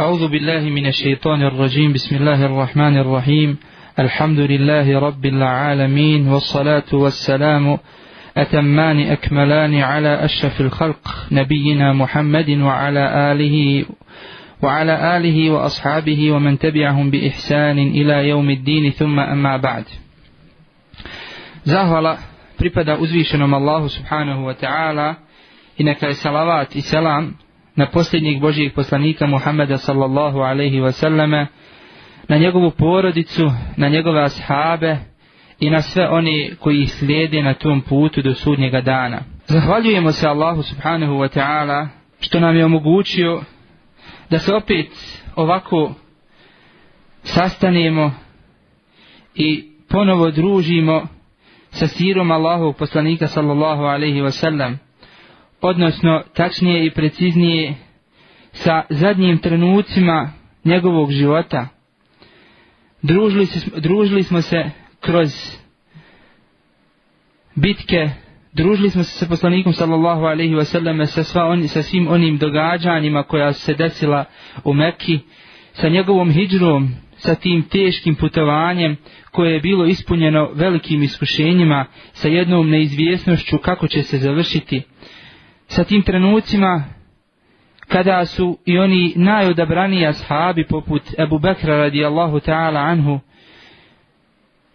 أعوذ بالله من الشيطان الرجيم. بسم الله الرحمن الرحيم. الحمد لله رب العالمين والصلاة والسلام أتمان أكملان على أشرف الخلق نبينا محمد وعلى آله وعلى آله وأصحابه ومن تبعهم بإحسان إلى يوم الدين. ثم أما بعد. زهولا pripada uzvišenom Allahu subhanahu wa ta'ala. I neka na posljednjeg Božijeg poslanika Muhammeda sallallahu alaihi wasallame, na njegovu porodicu, na njegove ashabe i na sve oni koji ih slijede na tom putu do sudnjega dana. Zahvaljujemo se Allahu subhanahu wa ta'ala što nam je omogućio da se opet ovako sastanemo i ponovo družimo sa sirom Allahovog poslanika sallallahu alaihi wa sallam odnosno tačnije i preciznije sa zadnjim trenucima njegovog života. Družili, se, družili smo se kroz bitke, družili smo se sa poslanikom sallallahu alaihi wa sallam sa, sva on, sa svim onim događanjima koja su se desila u Mekki, sa njegovom hijđrom, sa tim teškim putovanjem koje je bilo ispunjeno velikim iskušenjima, sa jednom neizvjesnošću kako će se završiti sa tim trenucima kada su i oni najodabraniji ashabi poput Ebu Bekra radijallahu ta'ala anhu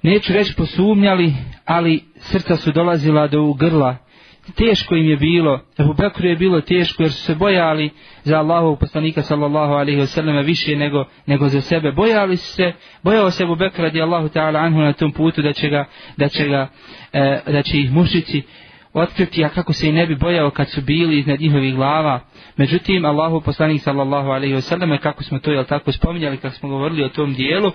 neću reći posumnjali ali srca su dolazila do grla. Teško im je bilo. Ebu Bekru je bilo teško jer su se bojali za Allahovog poslanika sallallahu alaihi wasallam više nego, nego za sebe. Bojali su se bojao se Ebu Bekra radijallahu ta'ala anhu na tom putu da će ga da će, ga, e, da će ih mušici otkriti, a kako se i ne bi bojao kad su bili iznad njihovih glava. Međutim, Allahu poslanik sallallahu alaihi wasallam, kako smo to jel tako spominjali, kako smo govorili o tom dijelu,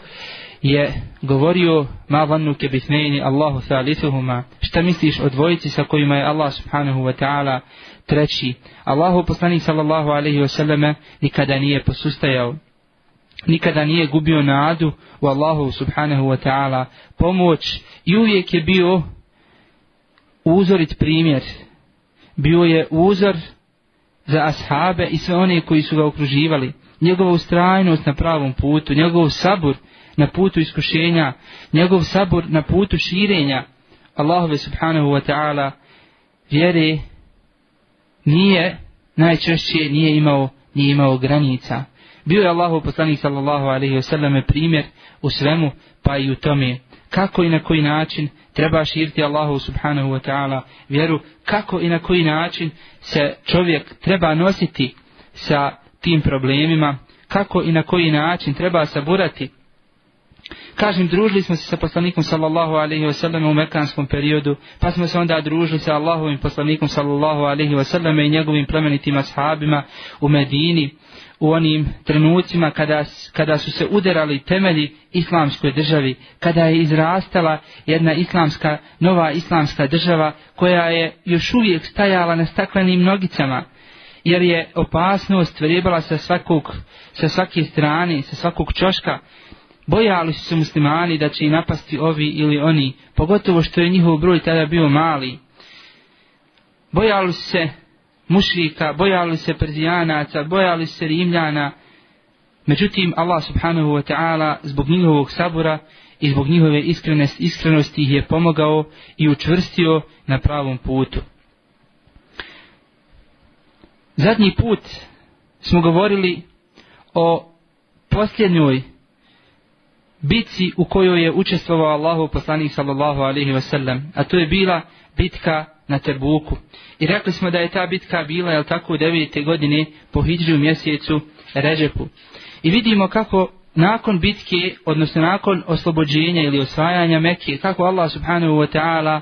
je govorio ma vannu ke bitnejni Allahu thalithuhuma. Šta misliš o dvojici sa kojima je Allah subhanahu wa ta'ala treći? Allahu poslanik sallallahu alaihi wasallam nikada nije posustajao nikada nije gubio nadu u Allahu subhanahu wa ta'ala pomoć i uvijek je bio uzorit primjer. Bio je uzor za ashabe i sve one koji su ga okruživali. Njegova ustrajnost na pravom putu, njegov sabur na putu iskušenja, njegov sabur na putu širenja Allahove subhanahu wa ta'ala vjere nije najčešće nije imao nije imao granica. Bio je Allahu poslanik sallallahu alaihi wasallam primjer u svemu pa i u tome kako i na koji način treba širiti Allahu subhanahu wa ta'ala vjeru, kako i na koji način se čovjek treba nositi sa tim problemima, kako i na koji način treba saburati. Kažem, družili smo se sa poslanikom sallallahu alaihi wa sallam u mekanskom periodu, pa smo se onda družili sa Allahovim poslanikom sallallahu alaihi wa sallam i njegovim plemenitim ashabima u Medini u onim trenucima kada, kada su se uderali temelji islamskoj državi, kada je izrastala jedna islamska, nova islamska država koja je još uvijek stajala na staklenim nogicama, jer je opasnost vrebala sa svakog, sa svake strane, sa svakog čoška, bojali su se muslimani da će i napasti ovi ili oni, pogotovo što je njihov broj tada bio mali. Bojali su se mušrika, bojali se Perzijanaca, bojali se Rimljana. Međutim, Allah subhanahu wa ta'ala zbog njihovog sabora i zbog njihove iskrenosti, iskrenosti ih je pomogao i učvrstio na pravom putu. Zadnji put smo govorili o posljednjoj bitci u kojoj je učestvovao Allahu poslanik sallallahu alaihi wa sallam, a to je bila bitka na Tebuku. I rekli smo da je ta bitka bila, jel tako, u devete godine po hijđu mjesecu Režepu. I vidimo kako nakon bitke, odnosno nakon oslobođenja ili osvajanja Mekke, kako Allah subhanahu wa ta'ala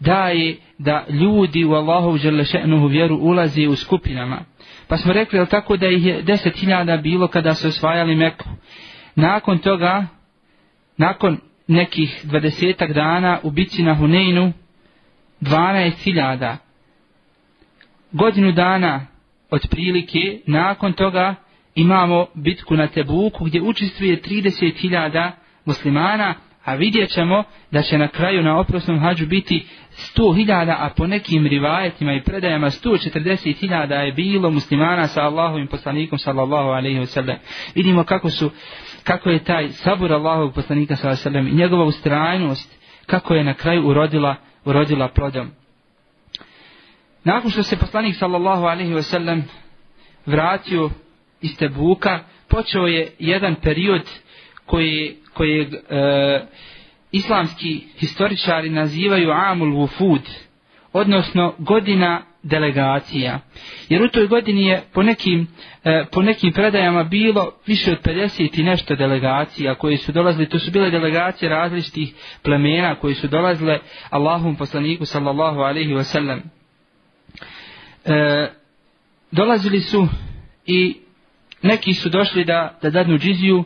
daje da ljudi u Allahu želešenuhu vjeru ulazi u skupinama. Pa smo rekli, jel tako, da ih je deset hiljada bilo kada su osvajali Meku. Nakon toga, nakon nekih dvadesetak dana u bitci na Huneinu, 12.000 godinu dana otprilike nakon toga imamo bitku na Tebuku gdje učestvuje 30.000 muslimana A vidjet ćemo da će na kraju na oprosnom hađu biti 100.000, a po nekim rivajetima i predajama 140.000 je bilo muslimana sa Allahovim poslanikom sallallahu alaihi wa sallam. Vidimo kako su, kako je taj sabur Allahovog poslanika sallallahu alaihi wa sallam i njegova ustrajnost, kako je na kraju urodila, urodila plodom. Nakon što se poslanik sallallahu alaihi wasallam vratio iz Tebuka, počeo je jedan period koji, koji e, islamski historičari nazivaju Amul Wufud, odnosno godina delegacija. Jer u toj godini je po nekim, e, po nekim predajama bilo više od 50 i nešto delegacija koji su dolazili, to su bile delegacije različitih plemena koji su dolazile Allahom poslaniku sallallahu alaihi wasallam. E, dolazili su i neki su došli da, da dadnu džiziju,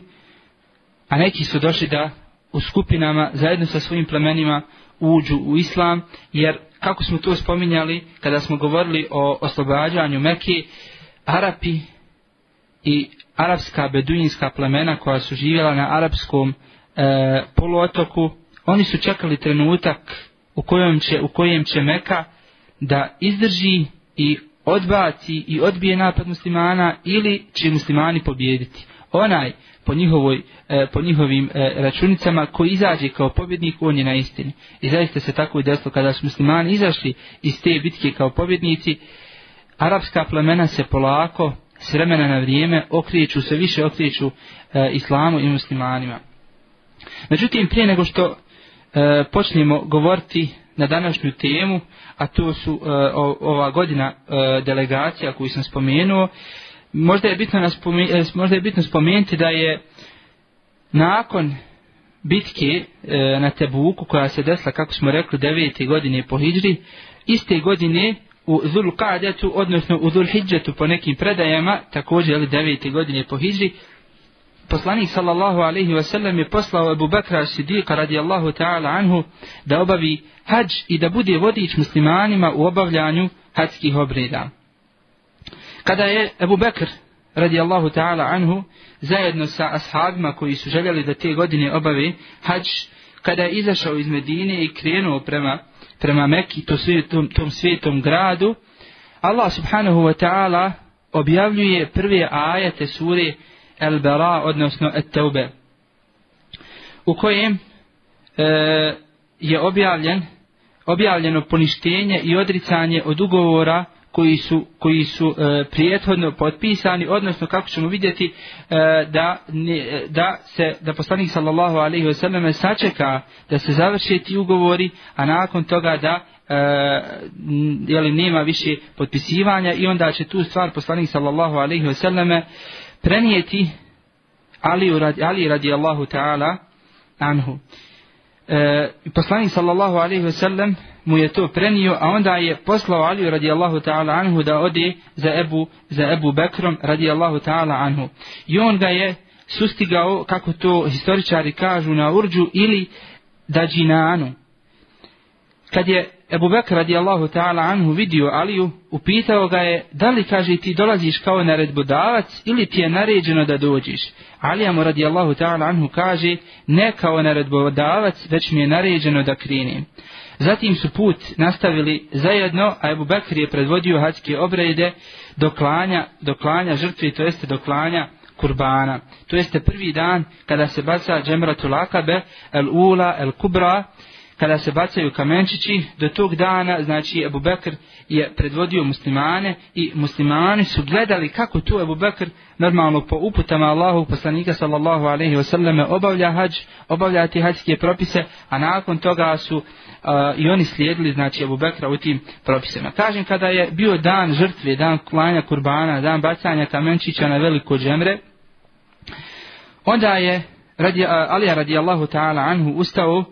a neki su došli da u skupinama zajedno sa svojim plemenima uđu u islam, jer kako smo to spominjali kada smo govorili o oslobađanju Mekke, Arapi i arapska beduinska plemena koja su živjela na arapskom e, poluotoku, oni su čekali trenutak u kojem će, u kojem će Meka da izdrži i odbaci i odbije napad muslimana ili će muslimani pobjediti. Onaj po, njihovoj, e, po njihovim e, računicama koji izađe kao pobjednik, on je na istini. I zaista se tako i desilo kada su muslimani izašli iz te bitke kao pobjednici, arapska plemena se polako, s vremena na vrijeme, okrijeću, se više okrijeću e, islamu i muslimanima. Međutim, prije nego što e, počnemo govoriti na današnju temu, a to su uh, ova godina e, delegacija koju sam spomenuo, možda je bitno, eh, možda je bitno spomenuti da je nakon bitke eh, na Tebuku koja se desila, kako smo rekli, 9. godine po Hidžri, iste godine u Zul Qadetu, odnosno u Zul Hidžetu po nekim predajama, također ali 9. godine po Hidžri, poslanik sallallahu alaihi wa sallam je poslao Abu Bakra Sidika radijallahu ta'ala anhu da obavi hađ i da bude vodič muslimanima u obavljanju hađskih obreda. Kada je Abu Bekr radijallahu ta'ala anhu zajedno sa ashabima koji su željeli da te godine obave hađ, kada je izašao iz Medine i krenuo prema, prema Mekki, to svijetom, tom svijetom gradu, Allah subhanahu wa ta'ala objavljuje prve ajete sure El Bara, odnosno Et Taube, u kojem e, je objavljen objavljeno poništenje i odricanje od ugovora koji su, koji su e, prijethodno potpisani, odnosno kako ćemo vidjeti e, da, ne, da se da poslanik sallallahu alejhi ve selleme sačeka da se završe ti ugovori, a nakon toga da e, jeli, nema više potpisivanja i onda će tu stvar poslanik sallallahu alejhi ve selleme prenijeti Ali radi Ali radijallahu ta'ala anhu. E, poslanik sallallahu alaihi ve sellem mu je to prenio, a onda je poslao Ali radijallahu ta'ala anhu da ode za Ebu, za Ebu Bekrom radijallahu ta'ala anhu. I on ga je sustigao, kako to historičari kažu, na urđu ili dađinanu. Kad je Ebu Bekr radijallahu ta'ala anhu vidio Aliju, upitao ga je, da li kaže ti dolaziš kao naredbodavac ili ti je naređeno da dođeš? Alija mu radijallahu ta'ala anhu kaže, ne kao naredbodavac, već mi je naređeno da krenem. Zatim su put nastavili zajedno, a Ebu Bekr je predvodio hađske obrede do klanja, do klanja žrtve, to jeste do klanja kurbana. To jeste prvi dan kada se baca džemratu lakabe, el ula, el kubra, kada se bacaju kamenčići, do tog dana, znači Ebu Bekr je predvodio muslimane i muslimani su gledali kako tu Ebu Bekr normalno po uputama Allahu poslanika sallallahu alaihi wasallame, obavlja hađ, obavlja ti hađske propise, a nakon toga su uh, i oni slijedili, znači Ebu Bekra u tim propisima. Kažem, kada je bio dan žrtve, dan klanja kurbana, dan bacanja kamenčića na veliko džemre, onda je radi, uh, Alija radijallahu ta'ala anhu ustao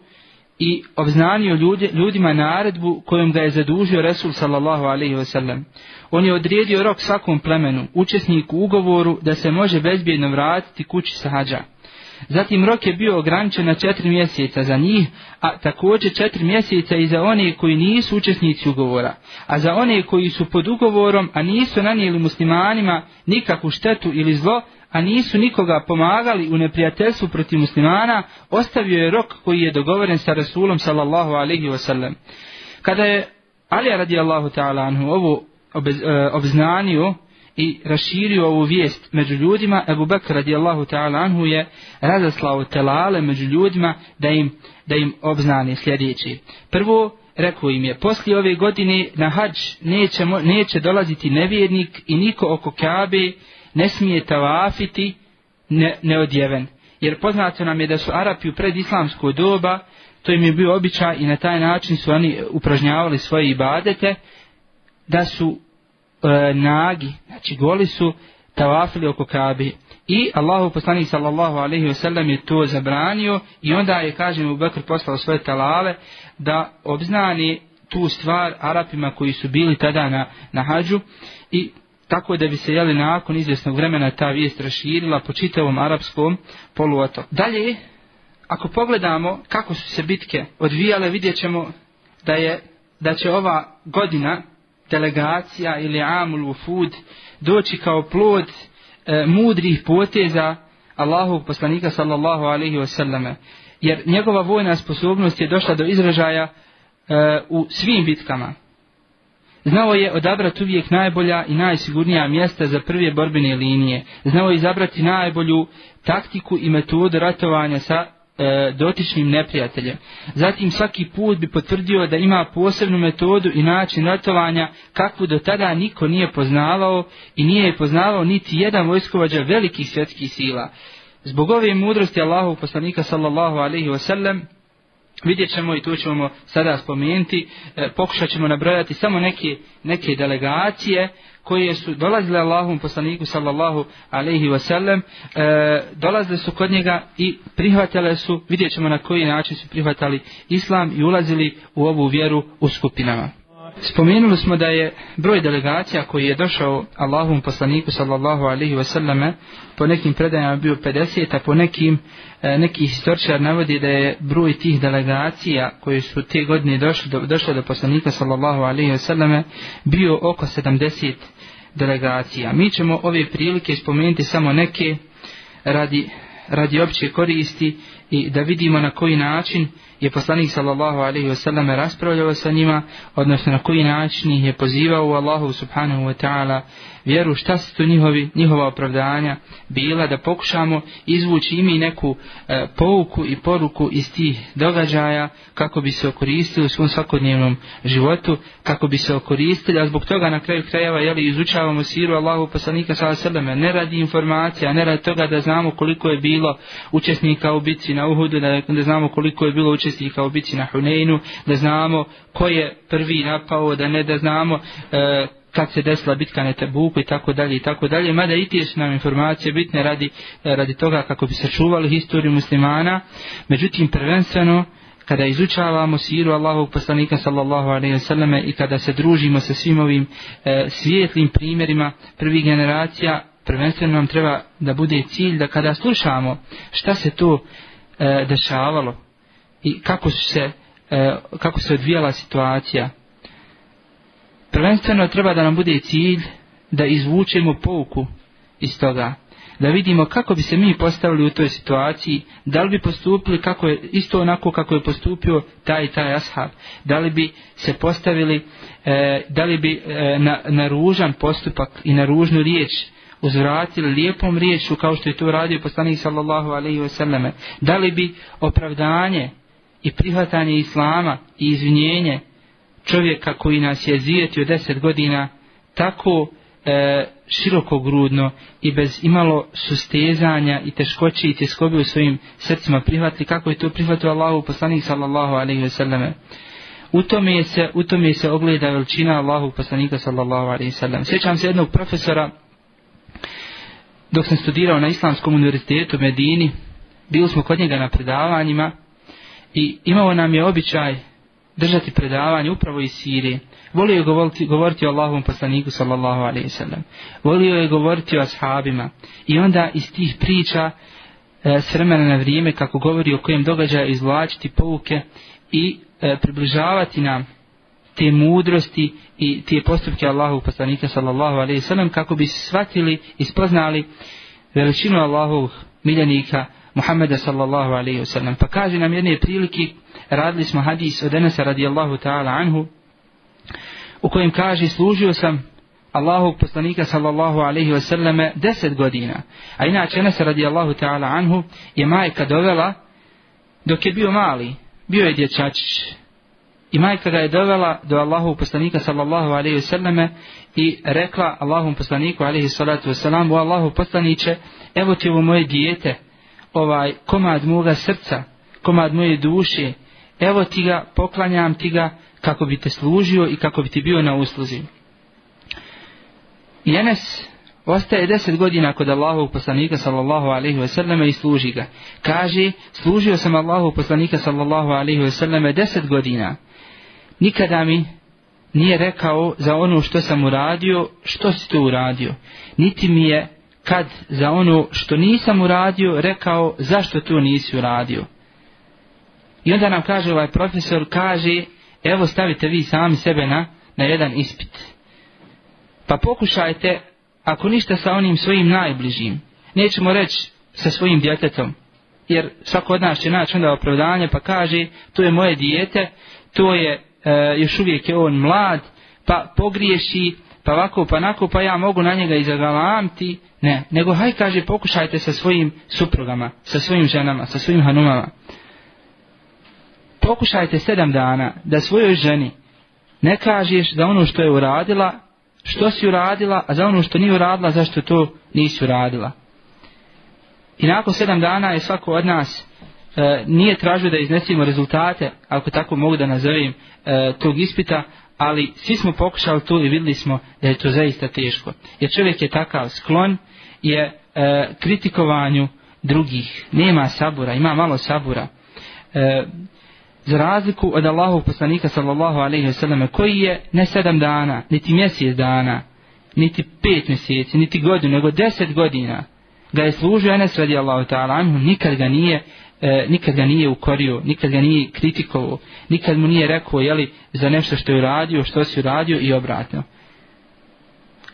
i obznanio ljudi, ljudima naredbu kojom ga je zadužio Resul sallallahu alaihi ve sellem. On je odredio rok svakom plemenu, učesniku ugovoru, da se može bezbjedno vratiti kući sa hađa. Zatim rok je bio ograničen na četiri mjeseca za njih, a također četiri mjeseca i za one koji nisu učesnici ugovora. A za one koji su pod ugovorom, a nisu nanijeli muslimanima nikakvu štetu ili zlo, a nisu nikoga pomagali u neprijateljstvu protiv muslimana, ostavio je rok koji je dogovoren sa Rasulom sallallahu alaihi wasallam. Kada je Ali radijallahu ta'ala anhu ovo e, obznanio i raširio ovu vijest među ljudima, Ebu Bekr radijallahu ta'ala anhu je razaslao telale među ljudima da im, da im obznani sljedeći. Prvo, rekao im je, poslije ove godine na hađ neće, neće dolaziti nevjernik i niko oko Kabe ne smije tavafiti ne, neodjeven. Jer poznato nam je da su Arapi u predislamsko doba, to im je bio običaj i na taj način su oni upražnjavali svoje ibadete, da su e, nagi, znači goli su tavafili oko Kabe. I Allahu poslanik sallallahu alaihi wasallam je to zabranio i onda je, kažem, u Bekr poslao svoje talale da obznani tu stvar Arapima koji su bili tada na, na hađu i tako da bi se jeli nakon izvjesnog vremena ta vijest raširila po čitavom arapskom poluotoku. Dalje, ako pogledamo kako su se bitke odvijale, vidjet ćemo da, je, da će ova godina delegacija ili amul ufud doći kao plod e, mudrih poteza Allahovog poslanika sallallahu alaihi wasallame. Jer njegova vojna sposobnost je došla do izražaja e, u svim bitkama. Znao je odabrati uvijek najbolja i najsigurnija mjesta za prve borbene linije. Znao je izabrati najbolju taktiku i metodu ratovanja sa e, dotičnim neprijateljem. Zatim svaki put bi potvrdio da ima posebnu metodu i način ratovanja kakvu do tada niko nije poznavao i nije je poznavao niti jedan vojskovađa velikih svjetskih sila. Zbog ove mudrosti Allahu poslanika sallallahu alaihi wasallam vidjet ćemo i tu ćemo sada spomenuti, e, pokušat ćemo nabrojati samo neke, neke delegacije koje su dolazile Allahom poslaniku sallallahu alaihi wasallam, e, dolazile su kod njega i prihvatile su, vidjet ćemo na koji način su prihvatali islam i ulazili u ovu vjeru u skupinama. Spomenuli smo da je broj delegacija koji je došao Allahom poslaniku sallallahu alaihi selleme po nekim predajama bio 50, a po nekim e, neki historičar navodi da je broj tih delegacija koji su te godine došli do, došli do poslanika sallallahu alaihi selleme bio oko 70 delegacija. Mi ćemo ove prilike spomenuti samo neke radi, radi opće koristi i da vidimo na koji način je poslanik sallallahu alaihi wasallam raspravljao sa njima, odnosno na koji način ih je pozivao u Allahu subhanahu wa ta'ala vjeru, šta su to njihovi, njihova opravdanja bila, da pokušamo izvući imi neku e, pouku i poruku iz tih događaja kako bi se okoristili u svom svakodnevnom životu, kako bi se okoristili, a zbog toga na kraju krajeva jeli, izučavamo siru Allahu poslanika sallallahu alaihi ne radi informacija, ne radi toga da znamo koliko je bilo učesnika u bici na Uhudu, da, da znamo koliko je bilo učesnika u bici na Huneinu, da znamo ko je prvi napao, da ne da znamo e, kad se desila bitka na Tebuku i tako dalje i tako dalje, mada i tije su nam informacije bitne radi, e, radi toga kako bi sačuvali historiju muslimana, međutim prvenstveno kada izučavamo siru Allahovog poslanika sallallahu alaihi wa selleme i kada se družimo sa svim ovim e, svijetlim primjerima prvih generacija, prvenstveno nam treba da bude cilj da kada slušamo šta se to e, dešavalo i kako se e, kako se odvijala situacija prvenstveno treba da nam bude cilj da izvučemo pouku iz toga da vidimo kako bi se mi postavili u toj situaciji da li bi postupili kako je isto onako kako je postupio taj i taj ashab da li bi se postavili e, da li bi e, na, na ružan postupak i na ružnu riječ uzvratili lijepom riječu kao što je to radio poslanik sallallahu alaihi wasallame, da li bi opravdanje i prihvatanje islama i izvinjenje čovjeka koji nas je zijetio deset godina tako e, širokogrudno i bez imalo sustezanja i teškoće i tjeskobi u svojim srcima prihvatili kako je to prihvatio Allahu poslanik sallallahu alaihi selleme u tome se, u tome se ogleda veličina Allahu poslanika sallallahu alaihi selleme sjećam se jednog profesora dok sam studirao na Islamskom univerzitetu u Medini, bili smo kod njega na predavanjima i imao nam je običaj držati predavanje upravo iz Sirije. Volio je govoriti, govoriti o Allahovom poslaniku sallallahu alaihi sallam. Volio je govoriti o ashabima. I onda iz tih priča e, s vremena na vrijeme kako govori o kojem događaja izvlačiti pouke i e, približavati nam te mudrosti i te postupke Allahu poslanika sallallahu alaihi sallam kako bi shvatili i spoznali veličinu Allahovog miljenika Muhammeda sallallahu alaihi sallam. Pa kaže nam jedne prilike, radili smo hadis od Enesa radijallahu ta'ala anhu, u kojem kaže služio sam Allahog poslanika sallallahu alaihi wa sallame deset godina. A inače Enes radijallahu ta'ala anhu je majka dovela dok je bio mali, bio je dječačić. I majka ga je dovela do Allahu poslanika sallallahu alaihi wasallame i rekla Allahom poslaniku alaihi salatu wa o Allahu poslaniće, evo ti ovo moje dijete, ovaj komad moga srca, komad moje duše, evo ti ga, poklanjam ti ga kako bi te služio i kako bi ti bio na usluzi. I Enes ostaje deset godina kod Allahovog poslanika sallallahu alaihi ve selleme i služi ga. Kaže, služio sam Allahovog poslanika sallallahu alaihi ve selleme deset godina. Nikada mi nije rekao za ono što sam uradio, što si to uradio. Niti mi je kad za ono što nisam uradio rekao zašto to nisi uradio. I onda nam kaže ovaj profesor, kaže, evo stavite vi sami sebe na, na jedan ispit. Pa pokušajte, ako ništa sa onim svojim najbližim, nećemo reći sa svojim djetetom, jer svako od nas će naći onda opravdanje pa kaže, to je moje dijete, to je, e, još uvijek je on mlad, pa pogriješi, pa ovako, pa nako, pa ja mogu na njega izagalamti, ne, nego haj kaže, pokušajte sa svojim suprugama, sa svojim ženama, sa svojim hanumama, pokušajte sedam dana da svojoj ženi ne kažeš za ono što je uradila, što si uradila, a za ono što nije uradila, zašto to nisi uradila. I nakon sedam dana je svako od nas e, nije tražio da iznesimo rezultate, ako tako mogu da nazovem e, tog ispita, ali svi smo pokušali to i videli smo da je to zaista teško. Jer čovjek je takav sklon je e, kritikovanju drugih. Nema sabura, ima malo sabura. E, za razliku od Allahov poslanika sallallahu alaihi wasallam koji je ne sedam dana, niti mjesec dana, niti pet mjeseci, niti godinu, nego deset godina ga je služio Enes radi Allahu ta'ala anhu, nikad ga nije e, nikad ga nije ukorio, nikad ga nije kritikovao, nikad mu nije rekao jeli, za nešto što je uradio, što si uradio i obratno.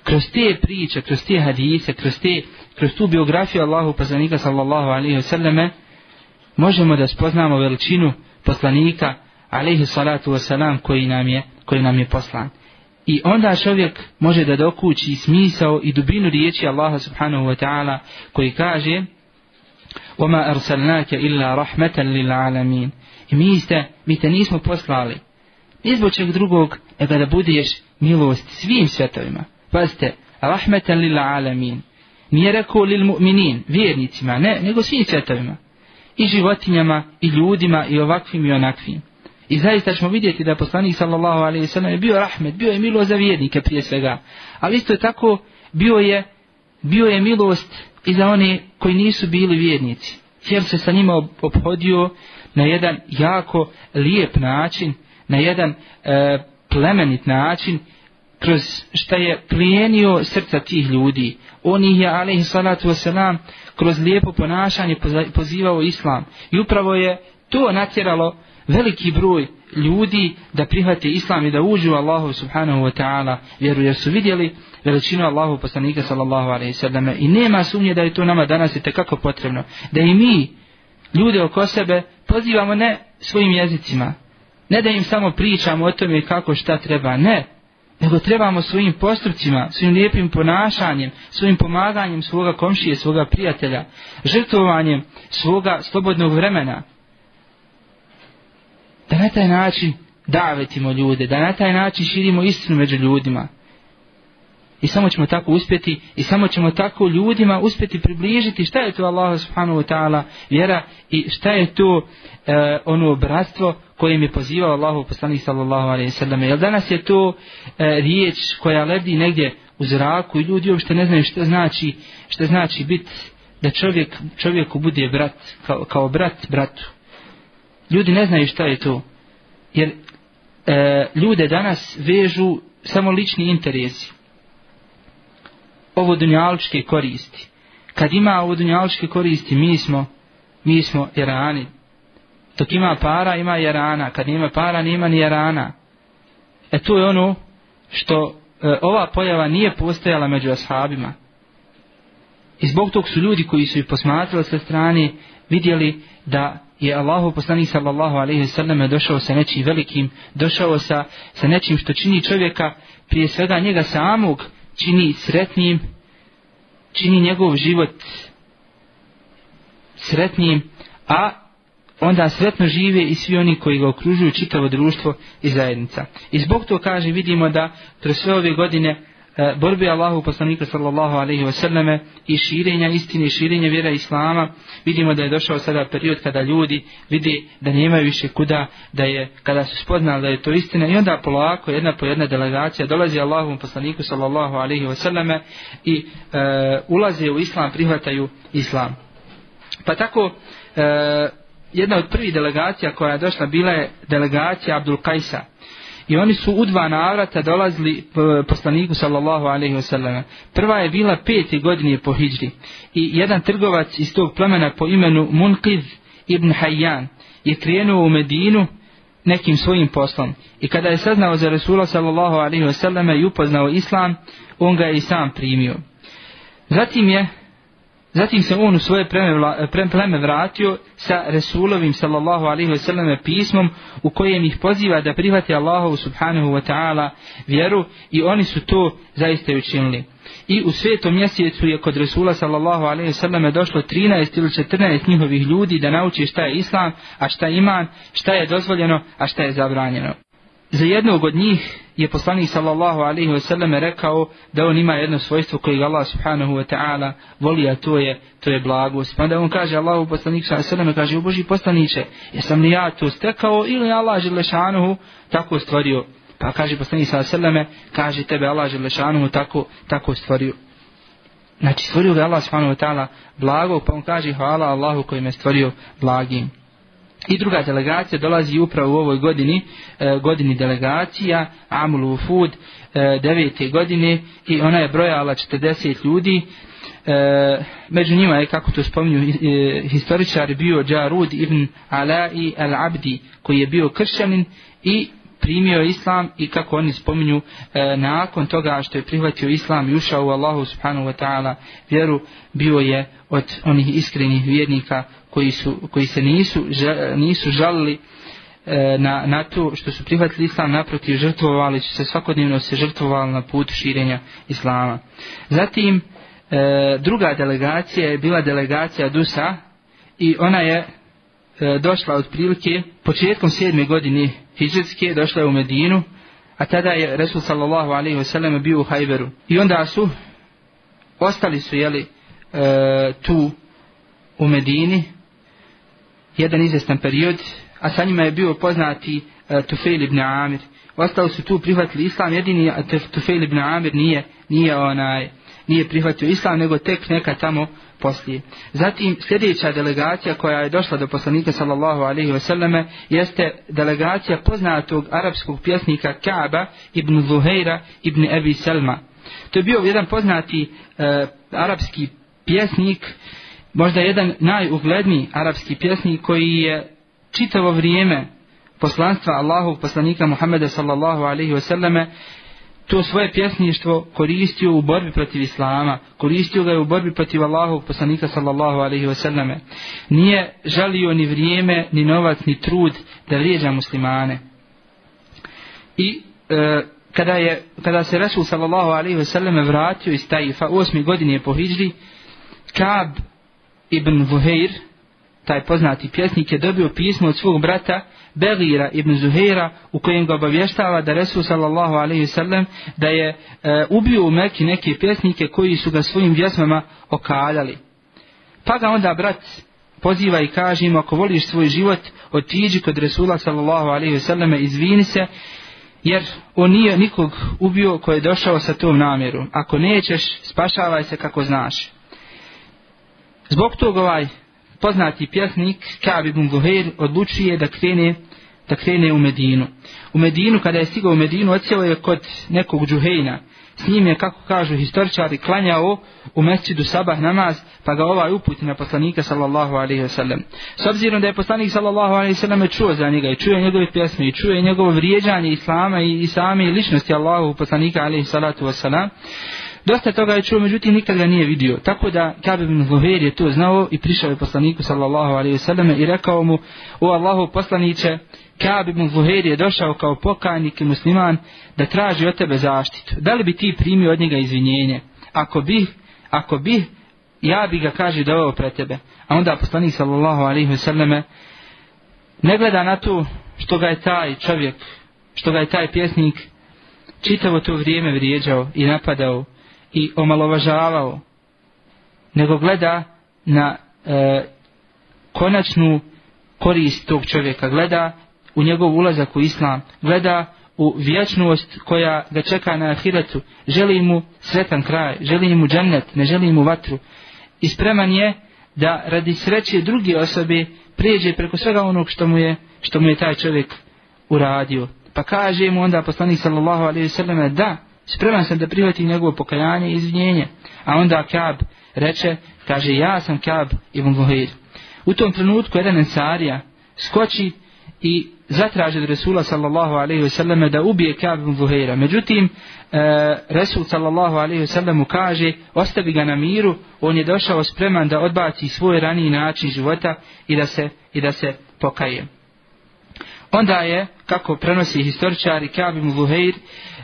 Kroz te priče, kroz te hadise, kroz, te, kroz tu biografiju Allahu poslanika sallallahu alaihi wasallam možemo da spoznamo veličinu poslanika alaihi salatu wasalam koji nam je koji nam je poslan. I onda čovjek može da dokući smisao i dubinu riječi Allaha subhanahu wa ta'ala koji kaže وَمَا أَرْسَلْنَاكَ إِلَّا رَحْمَةً لِلْعَالَمِينَ I mi ste, mi te nismo poslali. Ni zbog čeg drugog, nego da budeš milost svim svetovima. Pazite, rahmetan lil alamin. Nije rekao lil mu'minin, vjernicima, ne, nego svim svetovima i životinjama i ljudima i ovakvim i onakvim. I zaista ćemo vidjeti da poslanik sallallahu alaihi sallam je bio rahmet, bio je milost za vjernike prije svega. Ali isto je tako bio je, bio je milost i za one koji nisu bili vjernici. Jer se sa njima obhodio na jedan jako lijep način, na jedan e, plemenit način, kroz šta je plijenio srca tih ljudi. On ih je, alaihi salatu wasalam, kroz lijepo ponašanje pozivao islam. I upravo je to natjeralo veliki broj ljudi da prihvate islam i da uđu Allahu subhanahu wa ta'ala vjeru jer su vidjeli veličinu Allahu poslanika sallallahu alaihi sallam. I nema sumnje da je to nama danas i tekako potrebno. Da i mi ljude oko sebe pozivamo ne svojim jezicima. Ne da im samo pričamo o tome kako šta treba. Ne nego trebamo svojim postupcima, svojim lijepim ponašanjem, svojim pomaganjem svoga komšije, svoga prijatelja, žrtvovanjem svoga slobodnog vremena, da na taj način davetimo ljude, da na taj način širimo istinu među ljudima. I samo ćemo tako uspjeti i samo ćemo tako ljudima uspjeti približiti šta je to Allah subhanahu wa ta'ala vjera i šta je to e, ono bratstvo kojim je pozivao Allahu poslanik sallallahu alejhi ve sellem. Jel danas je to e, riječ koja ledi negdje u zraku i ljudi uopšte ne znaju šta znači, šta znači biti da čovjek čovjeku bude brat kao, kao brat bratu. Ljudi ne znaju šta je to. Jer e, ljude danas vežu samo lični interesi. Ovo dunjaličke koristi. kad ima ovo dunjaličke koristi, mi smo, mi smo jerani. Dok ima para, ima jerana. Kad nema para, nema ni jerana. E to je ono što e, ova pojava nije postojala među ashabima. I zbog tog su ljudi koji su ih posmatrali sa strane vidjeli da je Allahu poslanik sallallahu alejhi sellem došao sa nečim velikim, došao sa, sa nečim što čini čovjeka, prije svega njega samog čini sretnim, čini njegov život sretnim, a onda sretno žive i svi oni koji ga okružuju čitavo društvo i zajednica. I zbog to kaže vidimo da kroz sve ove godine E, borbe Allahu poslanika sallallahu alaihi wasallame i širenja istine i širenja vjera Islama vidimo da je došao sada period kada ljudi vidi da nemaju više kuda da je kada su spoznali da je to istina i onda polako jedna po jedna delegacija dolazi Allahu poslaniku sallallahu alaihi wasallame i e, ulaze u Islam prihvataju Islam. Pa tako e, jedna od prvih delegacija koja je došla bila je delegacija Abdul Kajsa I oni su u dva navrata dolazili e, poslaniku sallallahu alaihi wasallam. Prva je bila peti godine po hijri. I jedan trgovac iz tog plemena po imenu Munqiz ibn Hayyan je krenuo u Medinu nekim svojim poslom. I kada je saznao za Resula sallallahu alaihi wasallam i upoznao islam, on ga je i sam primio. Zatim je Zatim se on u svoje pleme vratio sa Resulovim sallallahu alaihi wasallam pismom u kojem ih poziva da prihvate Allahovu subhanahu wa ta'ala vjeru i oni su to zaista učinili. I u svetom mjesecu je kod Resula sallallahu alaihi wasallam došlo 13 ili 14 njihovih ljudi da nauči šta je Islam, a šta je iman, šta je dozvoljeno, a šta je zabranjeno. Za jednog od njih je poslanik sallallahu alaihi wasallam rekao da on ima jedno svojstvo koje Allah subhanahu wa ta'ala voli, a to je, to je blagost. Pa onda on kaže Allahu poslanik sallallahu alaihi kaže u Boži poslaniće, jesam li ja to stekao ili Allah želešanuhu tako stvorio. Pa kaže poslanik sallallahu alaihi kaže tebe Allah želešanuhu tako, tako stvorio. Znači stvorio ga Allah subhanahu wa ta'ala blago, pa on kaže hvala Allahu koji me stvorio blagim. I druga delegacija dolazi upravo u ovoj godini, e, godini delegacija, Amul Ufud, e, devete godine i ona je brojala 40 ljudi. E, među njima je, kako to spominju e, historičar, bio Džarud ibn Alai al-Abdi, koji je bio kršćanin i primio islam i kako oni spominju e, nakon toga što je prihvatio islam i ušao u Allahu subhanahu wa ta'ala vjeru bio je od onih iskrenih vjernika koji, su, koji se nisu, nisu žalili e, na, na to što su prihvatili islam naprotiv žrtvovali su se svakodnevno se žrtvovali na put širenja islama. Zatim e, druga delegacija je bila delegacija Dusa i ona je e, došla od prilike početkom sedme godine hijđetske došla je u Medinu a tada je Resul sallallahu alaihi wasallam bio u Hajberu. I onda su ostali su jeli e, tu u Medini jedan izvestan period, a sa njima je bio poznati e, uh, Tufail ibn Amir. Ostali su tu prihvatili islam, jedini Tufail ibn Amir nije, nije, onaj, nije prihvatio islam, nego tek neka tamo poslije. Zatim sljedeća delegacija koja je došla do poslanika sallallahu alaihi wasallame jeste delegacija poznatog arapskog pjesnika Kaaba ibn Zuhaira ibn Ebi Selma. To je bio jedan poznati e, arapski pjesnik možda jedan najugledniji arapski pjesnik koji je čitavo vrijeme poslanstva Allahu poslanika Muhammeda sallallahu alaihi wasallame to svoje pjesništvo koristio u borbi protiv Islama, koristio ga je u borbi protiv Allahov poslanika sallallahu alaihi wasallame. Nije žalio ni vrijeme, ni novac, ni trud da vrijeđa muslimane. I e, kada, je, kada se Rasul sallallahu alaihi wasallame vratio iz Taifa, osmi godine po Hidžri, Kab ibn Zuhair, taj poznati pjesnik, je dobio pismo od svog brata Begira ibn Zuhaira u kojem ga obavještava da Resul sallallahu alaihi sallam da je e, ubio u Mekki neke pjesnike koji su ga svojim vjesmama okaljali. Pa ga onda brat poziva i kaže im ako voliš svoj život otiđi kod Resula sallallahu alaihi sallam izvini se jer on nije nikog ubio koji je došao sa tom namjerom. Ako nećeš, spašavaj se kako znaš. Zbog toga ovaj poznati pjesnik Kabi ibn Zuhair odlučuje da krene da krene u Medinu. U Medinu, kada je stigao u Medinu, odsjeo je kod nekog džuhejna. S njim je, kako kažu historičari, klanjao u mesčidu sabah namaz, pa ga ovaj uputi na poslanika sallallahu alaihi wasallam. S obzirom da je poslanik sallallahu alaihi wasallam čuo za njega i čuje njegove pjesme i čuje njegovo vrijeđanje islama i, i same ličnosti Allahu poslanika alaihi salatu wasallam, Dosta toga je čuo, međutim nikad ga nije vidio. Tako da Ka'b ibn Zuhair je to znao i prišao je poslaniku sallallahu alaihi wasallam i rekao mu, o Allahu poslaniće, Ka'b ibn Zuhair je došao kao pokajnik i musliman da traži od tebe zaštitu. Da li bi ti primio od njega izvinjenje? Ako bi, ako bi, ja bi ga kaže doveo pre tebe. A onda poslanik sallallahu alaihi wasallam ne gleda na to što ga je taj čovjek, što ga je taj pjesnik čitavo to vrijeme vrijeđao i napadao i omalovažavao, nego gleda na e, konačnu korist tog čovjeka, gleda u njegov ulazak u islam, gleda u vječnost koja ga čeka na ahiretu, želi mu sretan kraj, želi mu džennet, ne želi mu vatru. I spreman je da radi sreće druge osobe prijeđe preko svega onog što mu je, što mu je taj čovjek uradio. Pa kaže mu onda poslanik sallallahu alaihi sallam da, spreman sam da prihvatim njegovo pokajanje i izvinjenje. A onda Kab reče, kaže, ja sam Kab ibn Zuhair. U tom trenutku jedan ensarija skoči i zatraži od Resula sallallahu alaihi wasallam da ubije Kab ibn Zuhaira. Međutim, e, Resul sallallahu alaihi wasallam mu kaže, ostavi ga na miru, on je došao spreman da odbaci svoj raniji način života i da se, i da se pokaje. Onda je, kako prenosi historičari, Kab ibn Zuhair,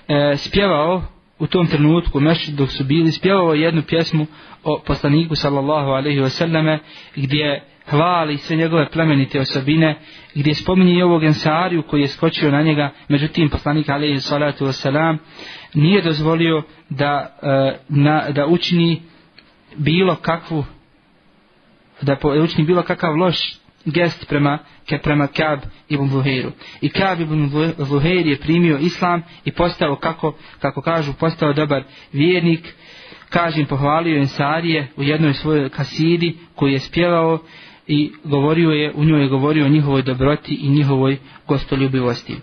e, spjevao u tom trenutku mešću dok su bili spjevao jednu pjesmu o poslaniku sallallahu alaihi wasallame gdje hvali sve njegove plemenite osobine gdje spominje i ovog ensariju koji je skočio na njega. Međutim poslanik alaihi salatu wasalam nije dozvolio da, e, na, da učini bilo kakvu da učini bilo kakav loš gest prema ke prema Kab ibn Zuhairu. I Kab ibn Zuhair je primio islam i postao kako kako kažu postao dobar vjernik. Kažem pohvalio Ensarije u jednoj svojoj kasidi koju je spjevao i govorio je u njoj je govorio o njihovoj dobroti i njihovoj gostoljubivosti.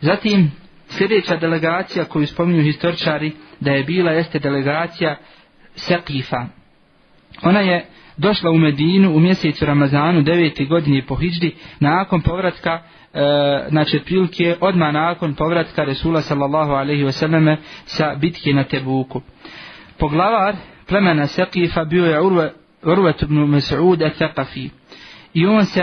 Zatim sljedeća delegacija koju spominju historičari da je bila jeste delegacija Sekifa. Ona je došla u Medinu u mjesecu Ramazanu devete godine po Hidždi nakon povratka e, znači prilike odma nakon povratka Resula sallallahu alaihi wasallame sa bitke na Tebuku. Poglavar plemena Sekifa bio je Urve, Urvet ibn Mas'ud al-Thaqafi i on se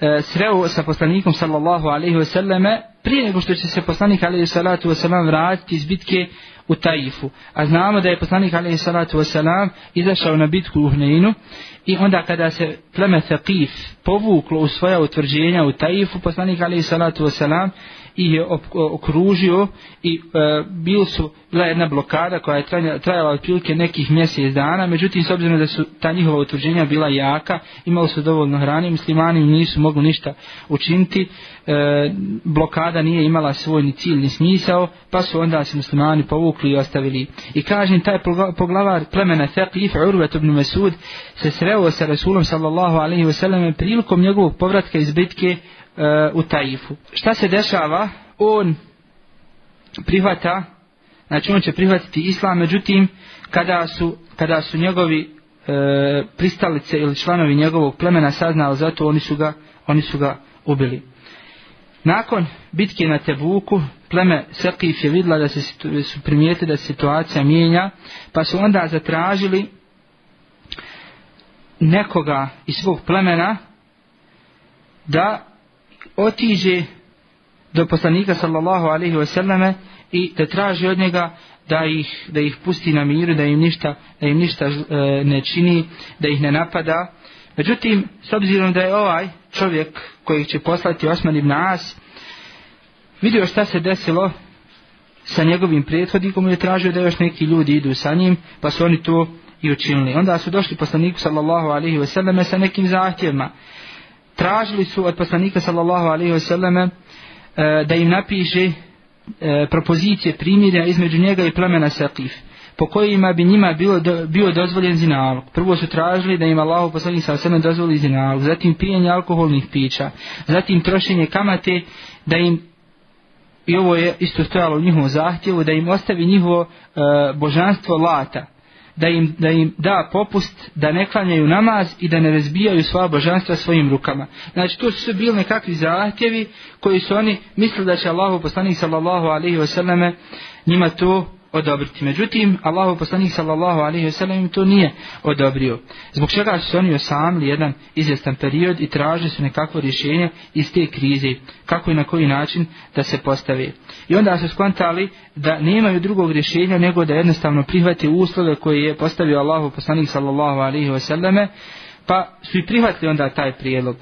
e, sreo sa poslanikom sallallahu alaihi wasallame prije nego što će se poslanik alaihi salatu wasalam vratiti iz bitke u Taifu. A znamo da je poslanik alaihi salatu wasalam izašao na bitku u Hneinu i onda kada se pleme Thaqif povuklo u svoja utvrđenja u Taifu, poslanik alaihi salatu wasalam ih je okružio i e, bil su, bila jedna blokada koja je trajala, trajala otprilike nekih mjesec dana, međutim s obzirom da su ta njihova utvrđenja bila jaka, imali su dovoljno hrane, muslimani nisu mogli ništa učiniti, e, blokada nije imala svoj ni cilj ni smisao, pa su onda se muslimani povukli i ostavili. I kažem, taj poglavar plemena Thaqif, Urvet ibn Mesud, se sreo sa Rasulom sallallahu alaihi wasallam prilikom njegovog povratka iz bitke u Taifu. Šta se dešava? On prihvata, znači on će prihvatiti islam, međutim, kada su, kada su njegovi e, pristalice ili članovi njegovog plemena saznali za to, oni su ga, oni su ga ubili. Nakon bitke na Tebuku, pleme Sekif je vidjela da se su primijetili da se situacija mijenja, pa su onda zatražili nekoga iz svog plemena da otiđe do poslanika sallallahu alaihi wasallame i da traži od njega da ih, da ih pusti na miru, da im ništa, da im ništa e, ne čini, da ih ne napada. Međutim, s obzirom da je ovaj čovjek koji će poslati Osman ibn As, vidio šta se desilo sa njegovim prethodnikom i je tražio da još neki ljudi idu sa njim, pa su oni to i učinili. Onda su došli poslaniku sallallahu alaihi wasallame sa nekim zahtjevima tražili su od poslanika sallallahu alaihi wasallam e, da im napiše e, propozicije primirja između njega i plemena Saqif. po kojima bi njima bilo do, bio dozvoljen zinalog. Prvo su tražili da im Allahu poslanik sa sebe dozvoli zinalog, zatim pijenje alkoholnih pića, zatim trošenje kamate da im i ovo je isto stojalo u njihovom zahtjevu da im ostavi njihovo e, božanstvo lata da im, da im da popust da ne klanjaju namaz i da ne razbijaju sva božanstva svojim rukama. Znači to su sve bili nekakvi zahtjevi koji su oni mislili da će Allahu poslanik sallallahu alaihi wasallame njima to odobriti. Međutim, Allahu poslanik sallallahu alaihi wasallam im to nije odobrio. Zbog čega su oni osamli jedan izvjestan period i tražili su nekakvo rješenje iz te krize, kako i na koji način da se postave. I onda su skontali da nemaju drugog rješenja nego da jednostavno prihvate uslove koje je postavio Allahu poslanik sallallahu alaihi wasallam, pa su i prihvatili onda taj prijedlog.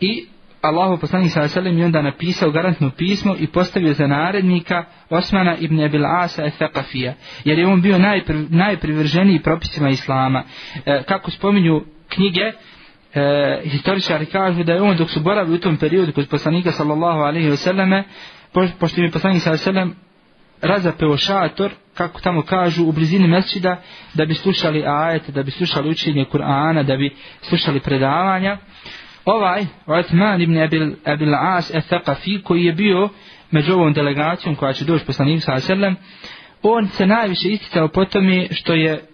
I Allahu poslanik sallallahu alejhi ve onda napisao garantno pismo i postavio za narednika Osmana ibn Abil Asa al-Thaqafija jer je on bio najpr, najprivrženiji propisima islama. E, kako spominju knjige e, historičari kažu da je on dok su boravili u tom periodu kod poslanika sallallahu alejhi ve po, pošto je poslanik sallallahu alejhi ve sellem razapeo šator, kako tamo kažu, u blizini mesčida, da bi slušali ajete, da bi slušali učenje Kur'ana, da bi slušali predavanja ovaj Uthman ibn Abil, Abil As al-Thaqafi koji je bio među ovom delegacijom koja će doći poslanik sa sallam on se najviše isticao po tome što je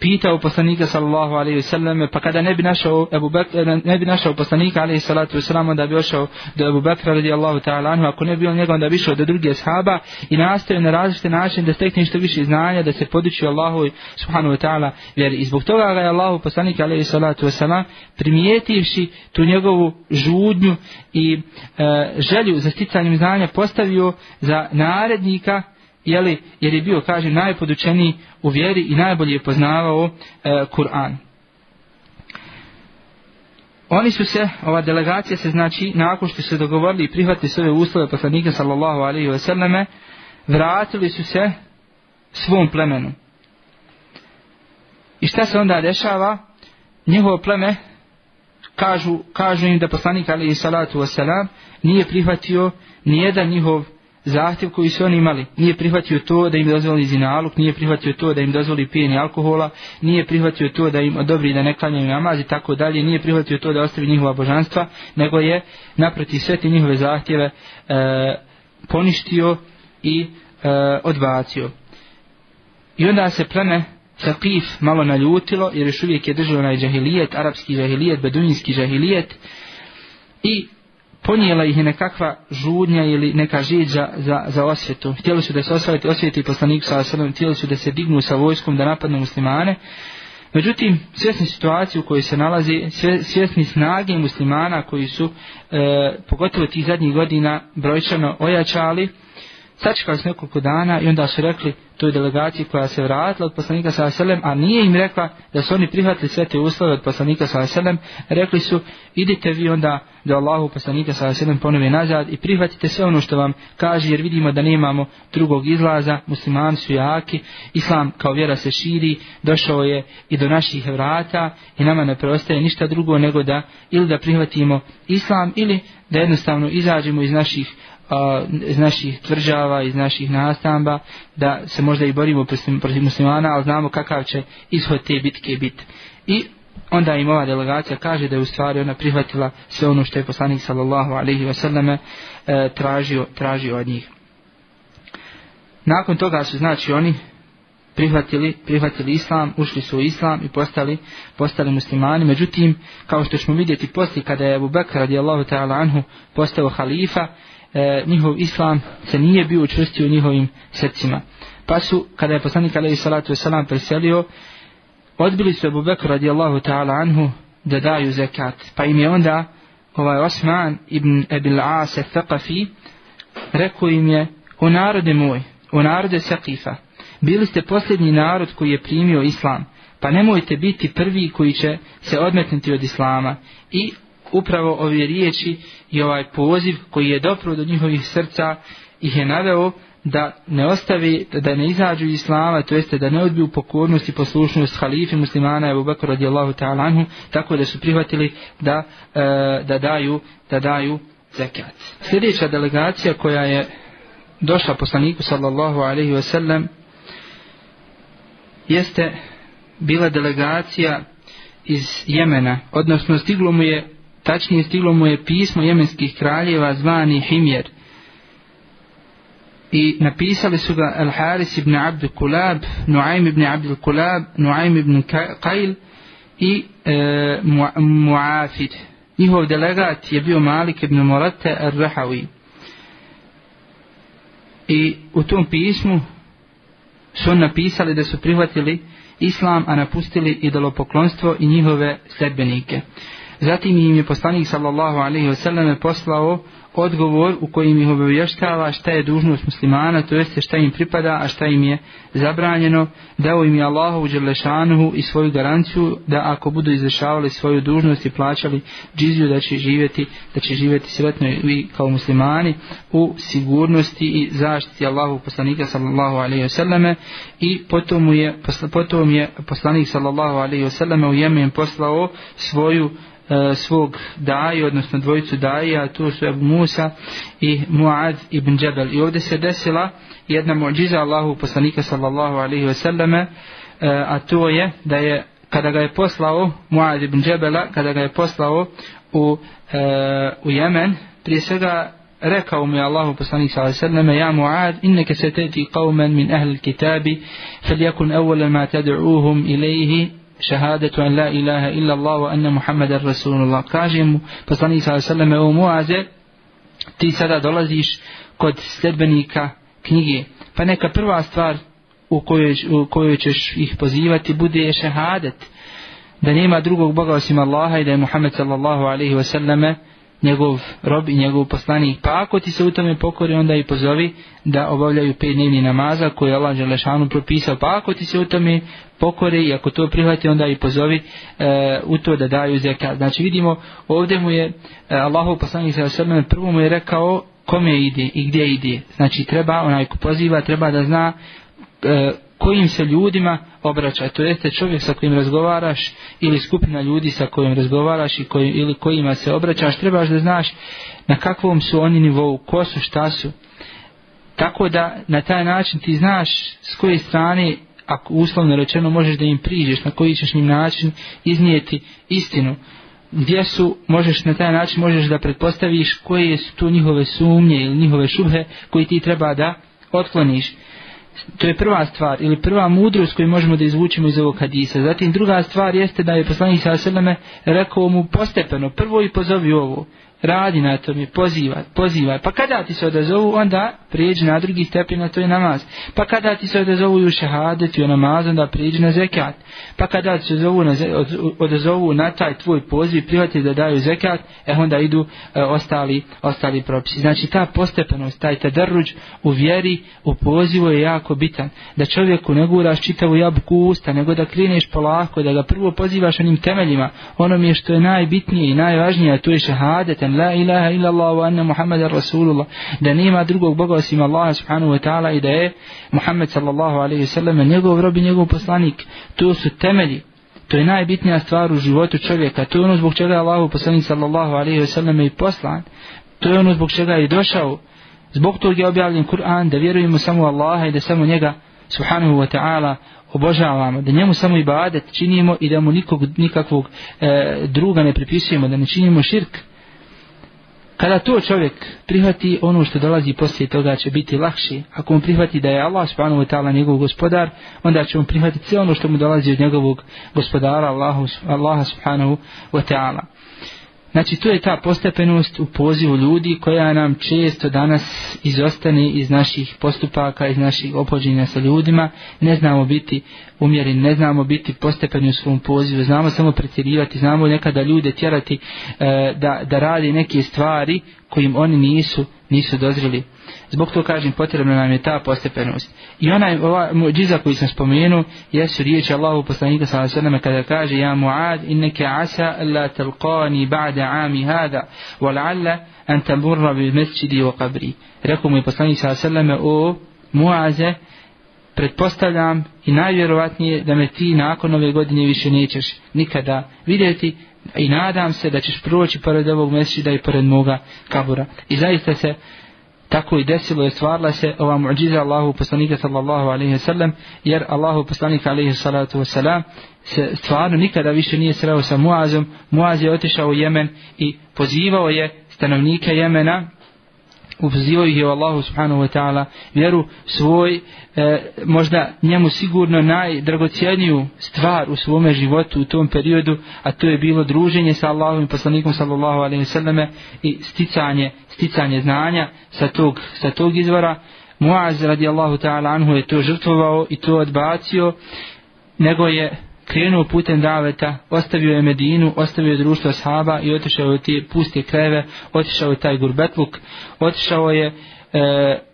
pitao poslanika sallallahu alejhi ve selleme pa kada ne bi našao Abu Bakr ne bi našao poslanika alejhi salatu vesselam onda bi ošao do Abu Bekra radijallahu ta'ala anhu. Ako ne bi on njega onda bi išao do drugih ashaba i nastavio na različite načine da stekne što više znanja da se poduči Allahu subhanahu wa ta'ala vjeri. I zbog toga ga je Allahu poslanik alejhi salatu vesselam primijetivši tu njegovu žudnju i e, želju za sticanjem znanja postavio za narednika jeli, jer je bio, kaže, najpodučeniji u vjeri i najbolje je poznavao e, Kur'an. Oni su se, ova delegacija se znači, nakon što su dogovorili i prihvatili sve uslove poslanika sallallahu alaihi wa sallame, vratili su se svom plemenu. I šta se onda dešava? Njihovo pleme kažu, kažu im da poslanik alaihi salatu wa nije prihvatio nijedan njihov zahtjev koji su oni imali. Nije prihvatio to da im dozvoli zinaluk, nije prihvatio to da im dozvoli pijenje alkohola, nije prihvatio to da im odobri da ne klanjaju namaz i tako dalje, nije prihvatio to da ostavi njihova božanstva, nego je naproti sve te njihove zahtjeve e, poništio i e, odbacio. I onda se pleme Saqif malo naljutilo, jer još uvijek je držao onaj džahilijet, arapski džahilijet, beduinski džahilijet, i ponijela ih je nekakva žudnja ili neka žiđa za, za osvetu. Htjeli su da se osvajati osvijeti poslanik sa osvetom, htjeli su da se dignu sa vojskom da napadnu muslimane. Međutim, svjesni situaciju u kojoj se nalazi, svjesni snage muslimana koji su, e, pogotovo tih zadnjih godina, brojčano ojačali, sačekali su nekoliko dana i onda su rekli toj delegaciji koja se vratila od poslanika sa selem, a nije im rekla da su oni prihvatili sve te uslove od poslanika sa selem, rekli su idite vi onda do Allahu poslanika sa selem ponovi nazad i prihvatite sve ono što vam kaže jer vidimo da nemamo drugog izlaza, muslimani su jaki, islam kao vjera se širi, došao je i do naših vrata i nama ne preostaje ništa drugo nego da ili da prihvatimo islam ili da jednostavno izađemo iz naših iz naših tvrđava, iz naših nastamba, da se možda i borimo protiv muslimana, ali znamo kakav će ishod te bitke biti. I onda im ova delegacija kaže da je u stvari ona prihvatila sve ono što je poslanik sallallahu alaihi wa sallame e, tražio, tražio od njih. Nakon toga su znači oni prihvatili, prihvatili islam, ušli su u islam i postali, postali muslimani. Međutim, kao što ćemo vidjeti poslije kada je Abu Bakr radijallahu ta'ala anhu postao halifa, e, njihov islam se nije bio učvrstio u njihovim srcima. Pa su, kada je poslanik alaihi salatu wasalam preselio, odbili su Ebu Bekru radijallahu ta'ala anhu da daju zekat. Pa im je onda ovaj Osman ibn Ebil As Thaqafi rekao im je, o narode moj, o narode Saqifa, bili ste posljednji narod koji je primio islam, pa nemojte biti prvi koji će se odmetnuti od islama. I upravo ove riječi i ovaj poziv koji je dopro do njihovih srca ih je naveo da ne ostavi, da ne izađu iz islama, to jeste da ne odbiju pokornost i poslušnost halifi muslimana Ebu Bakr radijallahu ta'ala anhu, tako da su prihvatili da, e, da daju, da daju zekat. Sljedeća delegacija koja je došla poslaniku sallallahu alaihi wa sallam jeste bila delegacija iz Jemena, odnosno stiglo mu je, tačnije stiglo mu je pismo jemenskih kraljeva zvani Himjer. I napisali su ga Al Haris ibn Abd Kulab, Nuaym ibn Abd Kulab, Nuaym ibn Qail i e, Muafid. Njihov delegat je bio Malik ibn Morate al-Rahawi. I u tom pismu su napisali da su prihvatili islam, a napustili idolopoklonstvo i njihove sledbenike. Zatim im je poslanik sallallahu alaihi wasallam poslao odgovor u kojim ih obavještava šta je dužnost muslimana, to jeste šta im pripada, a šta im je zabranjeno, dao im je Allahu Đerlešanuhu i svoju garanciju da ako budu izvršavali svoju dužnost i plaćali džiziju da će živjeti, da će živjeti sretno i kao muslimani u sigurnosti i zaštiti Allahu poslanika sallallahu alaihi wasallam i potom, je, potom je poslanik sallallahu alaihi wasallam u Jemen poslao svoju E, svog daje, odnosno dvojicu daje, a to su Ebu Musa i Muad ibn Džebel. I ovdje se desila jedna muđiza Allahu poslanika sallallahu alaihi ve selleme, e, a to je da je kada ga je poslao Muad ibn Džebela, kada ga je poslao u, e, u Jemen, prije svega rekao mu je Allahu poslanik sallallahu alejhi ve sellem ja Muad innaka satati qauman min ahli alkitabi falyakun awwala ma tad'uuhum ilayhi šehadetu an la ilaha illa Allah wa anna Muhammeden Rasulullah. Kaže mu poslanik sallallahu sallam, e, o Muaze ti sada dolaziš kod sledbenika knjige. Pa neka prva stvar u kojoj, u kojoj ćeš ih pozivati bude šehadet da nema drugog Boga osim Allaha i da je Muhammed sallallahu alaihi wa sallame njegov rob i njegov poslanik. Pa ako ti se u tome pokori, onda i pozovi da obavljaju pet dnevni namaza koje je Allah Želešanu propisao. Pa ako ti se u tome pokore i ako to prihvati, onda i pozovi e, u to da daju zekat. Znači vidimo, ovdje mu je e, Allahov poslanik sa osrme, prvo mu je rekao kome ide i gdje ide. Znači treba, onaj ko poziva, treba da zna e, kojim se ljudima obraća. To jeste čovjek sa kojim razgovaraš ili skupina ljudi sa kojim razgovaraš i kojim, ili kojima se obraćaš. Trebaš da znaš na kakvom su oni nivou, ko su, šta su. Tako da na taj način ti znaš s koje strane ako uslovno rečeno možeš da im priđeš, na koji ćeš njim način iznijeti istinu. Gdje su, možeš na taj način možeš da pretpostaviš koje su tu njihove sumnje ili njihove šubhe koji ti treba da otkloniš to je prva stvar ili prva mudrost koju možemo da izvučemo iz ovog hadisa. Zatim druga stvar jeste da je poslanik sa seleme rekao mu postepeno, prvo i pozovi ovo, radi na tome, pozivaj, pozivaj. Pa kada ti se odazovu, onda prijeđi na drugi stepen, na to je namaz. Pa kada ti se odazovu u šehadet i u namaz, onda prijeđi na zekat. Pa kada ti se odazovu na, odazovu na taj tvoj poziv, prihvati da daju zekat, e onda idu e, ostali, ostali propisi. Znači ta postepenost, taj tadrđ u vjeri, u pozivu je jako bitan. Da čovjeku ne guraš čitavu jabuku usta, nego da kreneš polako, da ga prvo pozivaš onim temeljima, onom je što je najbitnije i najvažnije, a to je šehadet, an la ilaha illa Allah wa anna Muhammad rasulullah da nema drugog Boga osim Allaha subhanahu wa ta'ala i da je Muhammed sallallahu alaihi sallam njegov rob i njegov poslanik. To su temelji. To je najbitnija stvar u životu čovjeka. To je ono zbog čega je Allahu poslanik sallallahu alaihi wasallam i poslan. To je ono zbog čega je došao. Zbog tog je objavljen Kur'an da vjerujemo samo Allaha i da samo njega subhanahu wa ta'ala obožavamo, da njemu samo ibadet činimo i da mu nikog, nikakvog e, druga ne pripisujemo, da ne činimo širk. Kada to čovjek prihvati ono što dolazi poslije toga će biti lakši. Ako on prihvati da je Allah subhanahu wa ta'ala njegov gospodar, onda će on prihvatiti sve ono što mu dolazi od njegovog gospodara Allahu, Allaha subhanahu wa ta'ala. Znači to je ta postepenost u pozivu ljudi koja nam često danas izostane iz naših postupaka, iz naših opođenja sa ljudima. Ne znamo biti umjereni, ne znamo biti postepeni u svom pozivu, znamo samo pretjerivati, znamo nekada ljude tjerati e, da, da radi neke stvari kojim oni nisu, nisu dozrili. Zbog to kažem, potrebna nam je ta postepenost. I onaj ova muđiza koji sam spomenuo, jesu riječi Allahu poslanika s.a.v. kada kaže, ja Muad, inneke asa la talqani ba'da ami hada, wal'alla an tamurra bi mesjidi wa qabri. Rekao mu je poslanik s.a.v. o Muaze, pretpostavljam i najvjerovatnije da me ti nakon ove godine više nećeš nikada vidjeti i nadam se da ćeš proći pored ovog mesčida i pored moga kabura. I zaista se tako i desilo je stvarila se ova muđiza Allahu poslanika sallallahu alaihi sallam, jer Allahu poslanika alaihi salatu wasalam se stvarno nikada više nije sreo sa Muazom. Muaz je otišao u Jemen i pozivao je stanovnike Jemena upozivao ih je u Allahu subhanahu wa ta'ala vjeru svoj e, možda njemu sigurno najdragocijeniju stvar u svome životu u tom periodu a to je bilo druženje sa Allahom i poslanikom sallallahu alaihi sallame i sticanje, sticanje znanja sa tog, sa tog izvora. Muaz radijallahu ta'ala anhu je to žrtvovao i to odbacio nego je krenuo putem daveta, ostavio je Medinu, ostavio je društvo sahaba i otišao je te puste krajeve, otišao je taj gurbetluk, otišao je e,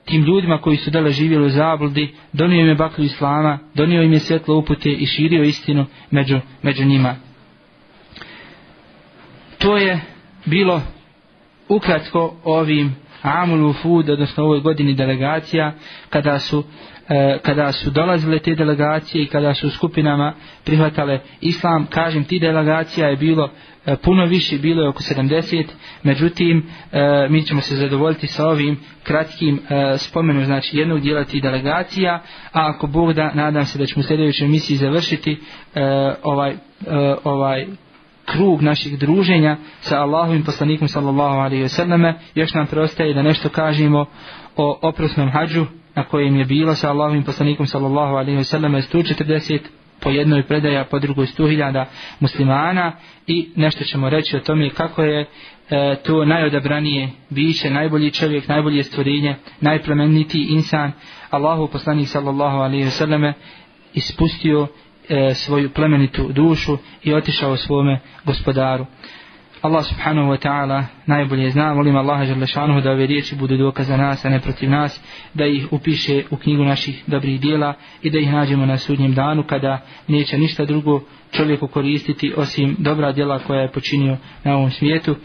tim ljudima koji su dale živjeli u zabludi, donio im je baklju islama, donio im je svjetlo upute i širio istinu među, među njima. To je bilo ukratko ovim Amul Ufud, odnosno ovoj godini delegacija, kada su e, kada su dolazile te delegacije i kada su skupinama prihvatale islam, kažem ti delegacija je bilo e, puno više, bilo je oko 70, međutim e, mi ćemo se zadovoljiti sa ovim kratkim e, spomenom znači jednog dijela tih delegacija, a ako Bog da, nadam se da ćemo u sljedećoj emisiji završiti e, ovaj, e, ovaj krug naših druženja sa Allahovim poslanikom sallallahu alaihi ve selleme još nam preostaje da nešto kažemo o oprosnom hađu na kojem je bilo sa Allahovim poslanikom sallallahu alaihi ve selleme 140 po jednoj predaja, po drugoj 100.000 muslimana i nešto ćemo reći o tome kako je e, to najodabranije biće, najbolji čovjek, najbolje stvorenje, najplemenitiji insan, Allahu poslanik sallallahu alaihi ve selleme ispustio e, svoju plemenitu dušu i otišao svome gospodaru. Allah subhanahu wa ta'ala najbolje zna, molim Allaha želešanuhu da ove riječi budu dokaz za nas, a ne protiv nas, da ih upiše u knjigu naših dobrih dijela i da ih nađemo na sudnjem danu kada neće ništa drugo čovjeku koristiti osim dobra dijela koja je počinio na ovom svijetu.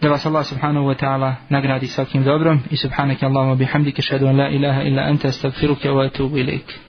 Da vas Allah subhanahu wa ta'ala nagradi svakim dobrom i subhanake Allahumma bihamdike šadu an la ilaha illa anta astagfiruke wa atubu ilaik.